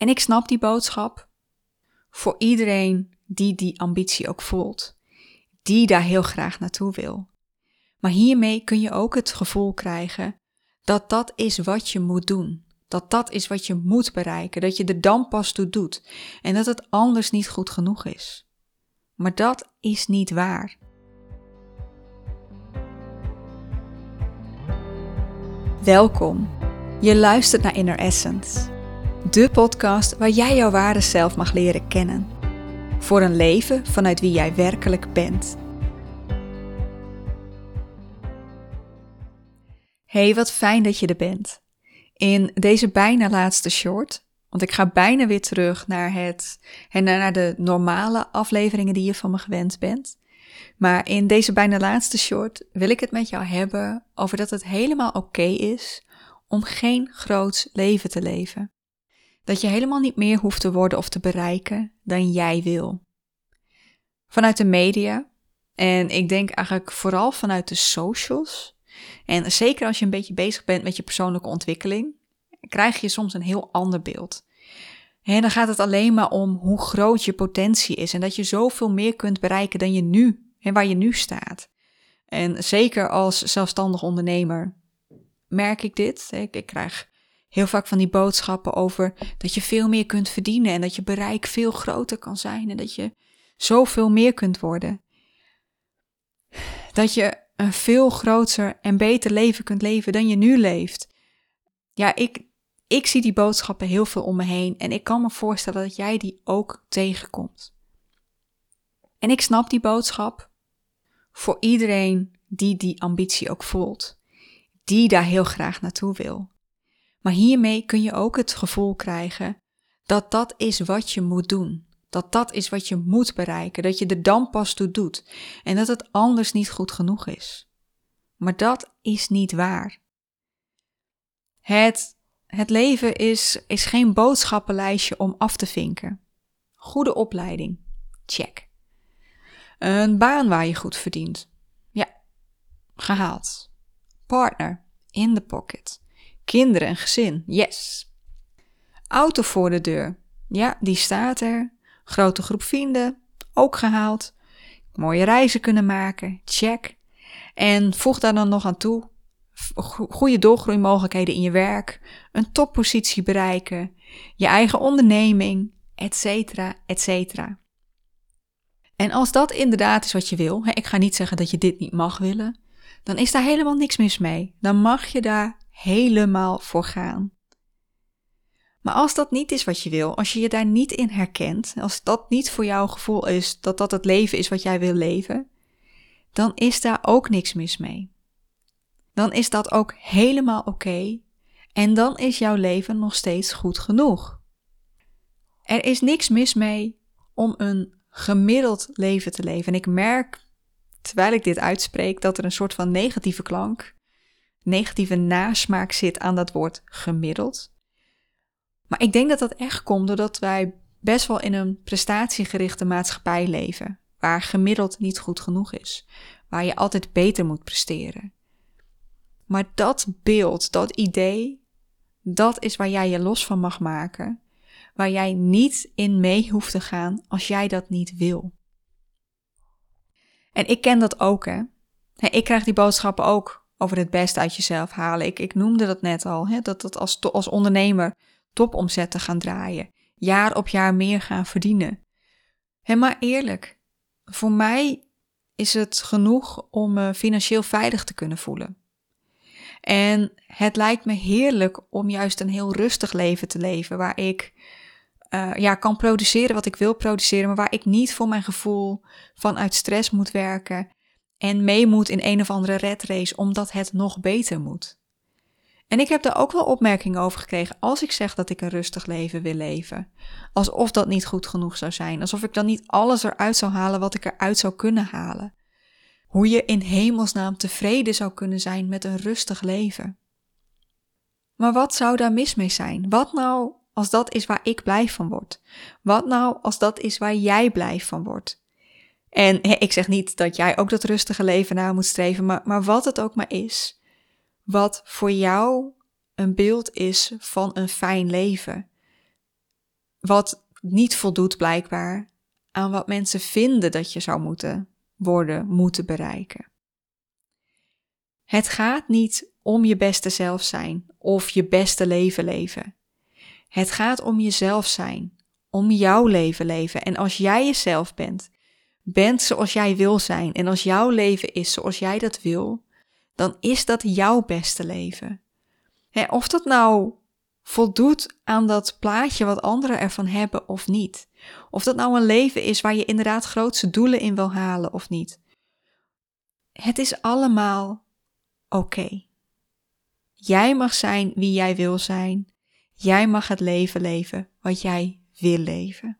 En ik snap die boodschap voor iedereen die die ambitie ook voelt, die daar heel graag naartoe wil. Maar hiermee kun je ook het gevoel krijgen dat dat is wat je moet doen. Dat dat is wat je moet bereiken, dat je er dan pas toe doet en dat het anders niet goed genoeg is. Maar dat is niet waar. Welkom. Je luistert naar Inner Essence, de podcast waar jij jouw ware zelf mag leren kennen. Voor een leven vanuit wie jij werkelijk bent. Hey, wat fijn dat je er bent. In deze bijna laatste short, want ik ga bijna weer terug naar, het, naar de normale afleveringen die je van me gewend bent. Maar in deze bijna laatste short wil ik het met jou hebben over dat het helemaal oké is om geen groots leven te leven. Dat je helemaal niet meer hoeft te worden of te bereiken dan jij wil. Vanuit de media, en ik denk eigenlijk vooral vanuit de socials, en zeker als je een beetje bezig bent met je persoonlijke ontwikkeling, krijg je soms een heel ander beeld. En dan gaat het alleen maar om hoe groot je potentie is en dat je zoveel meer kunt bereiken dan je nu en waar je nu staat. En zeker als zelfstandig ondernemer merk ik dit. Ik, ik krijg heel vaak van die boodschappen over dat je veel meer kunt verdienen en dat je bereik veel groter kan zijn en dat je zoveel meer kunt worden. Dat je een veel groter en beter leven kunt leven dan je nu leeft. Ja, ik, ik zie die boodschappen heel veel om me heen en ik kan me voorstellen dat jij die ook tegenkomt. En ik snap die boodschap voor iedereen die die ambitie ook voelt die daar heel graag naartoe wil. Maar hiermee kun je ook het gevoel krijgen dat dat is wat je moet doen. Dat dat is wat je moet bereiken, dat je er dan pas toe doet en dat het anders niet goed genoeg is. Maar dat is niet waar. Het, het leven is, is geen boodschappenlijstje om af te vinken. Goede opleiding, check. Een baan waar je goed verdient, ja, gehaald partner, in the pocket. Kinderen en gezin, yes. Auto voor de deur, ja, die staat er. Grote groep vrienden, ook gehaald. Mooie reizen kunnen maken, check. En voeg daar dan nog aan toe goede doorgroeimogelijkheden in je werk, een toppositie bereiken, je eigen onderneming, etc. etc. En als dat inderdaad is wat je wil, ik ga niet zeggen dat je dit niet mag willen, dan is daar helemaal niks mis mee. Dan mag je daar helemaal voor gaan. Maar als dat niet is wat je wil, als je je daar niet in herkent, als dat niet voor jouw gevoel is dat dat het leven is wat jij wil leven, dan is daar ook niks mis mee. Dan is dat ook helemaal oké en dan is jouw leven nog steeds goed genoeg. Er is niks mis mee om een gemiddeld leven te leven. En ik merk terwijl ik dit uitspreek, dat er een soort van negatieve klank, negatieve nasmaak zit aan dat woord gemiddeld. Maar ik denk dat dat echt komt doordat wij best wel in een prestatiegerichte maatschappij leven, waar gemiddeld niet goed genoeg is, waar je altijd beter moet presteren. Maar dat beeld, dat idee, dat is waar jij je los van mag maken, waar jij niet in mee hoeft te gaan als jij dat niet wil. En ik ken dat ook, hè. Ik krijg die boodschappen ook over het beste uit jezelf halen. Ik, ik noemde dat net al, hè, dat het als, als ondernemer topomzetten gaan draaien. Jaar op jaar meer gaan verdienen. Hè, maar eerlijk, voor mij is het genoeg om me financieel veilig te kunnen voelen. En het lijkt me heerlijk om juist een heel rustig leven te leven, waar ik uh, ja, kan produceren wat ik wil produceren, maar waar ik niet voor mijn gevoel vanuit stress moet werken en mee moet in een of andere red race omdat het nog beter moet. En ik heb daar ook wel opmerkingen over gekregen als ik zeg dat ik een rustig leven wil leven. Alsof dat niet goed genoeg zou zijn. Alsof ik dan niet alles eruit zou halen wat ik eruit zou kunnen halen. Hoe je in hemelsnaam tevreden zou kunnen zijn met een rustig leven. Maar wat zou daar mis mee zijn? Wat nou als dat is waar ik blij van word? Wat nou als dat is waar jij blij van wordt? En ik zeg niet dat jij ook dat rustige leven na moet streven, maar, maar wat het ook maar is, wat voor jou een beeld is van een fijn leven. wat niet voldoet blijkbaar aan wat mensen vinden dat je zou moeten worden, moeten bereiken. Het gaat niet om je beste zelf zijn of je beste leven leven. Het gaat om jezelf zijn, om jouw leven leven. En als jij jezelf bent, bent zoals jij wil zijn en als jouw leven is zoals jij dat wil, dan is dat jouw beste leven. of dat nou voldoet aan dat plaatje wat anderen ervan hebben of niet. Of dat nou een leven is waar je inderdaad grootste doelen in wil halen of niet. Het is allemaal oké. Jij mag zijn wie jij wil zijn. Jij mag het leven leven wat jij wil leven.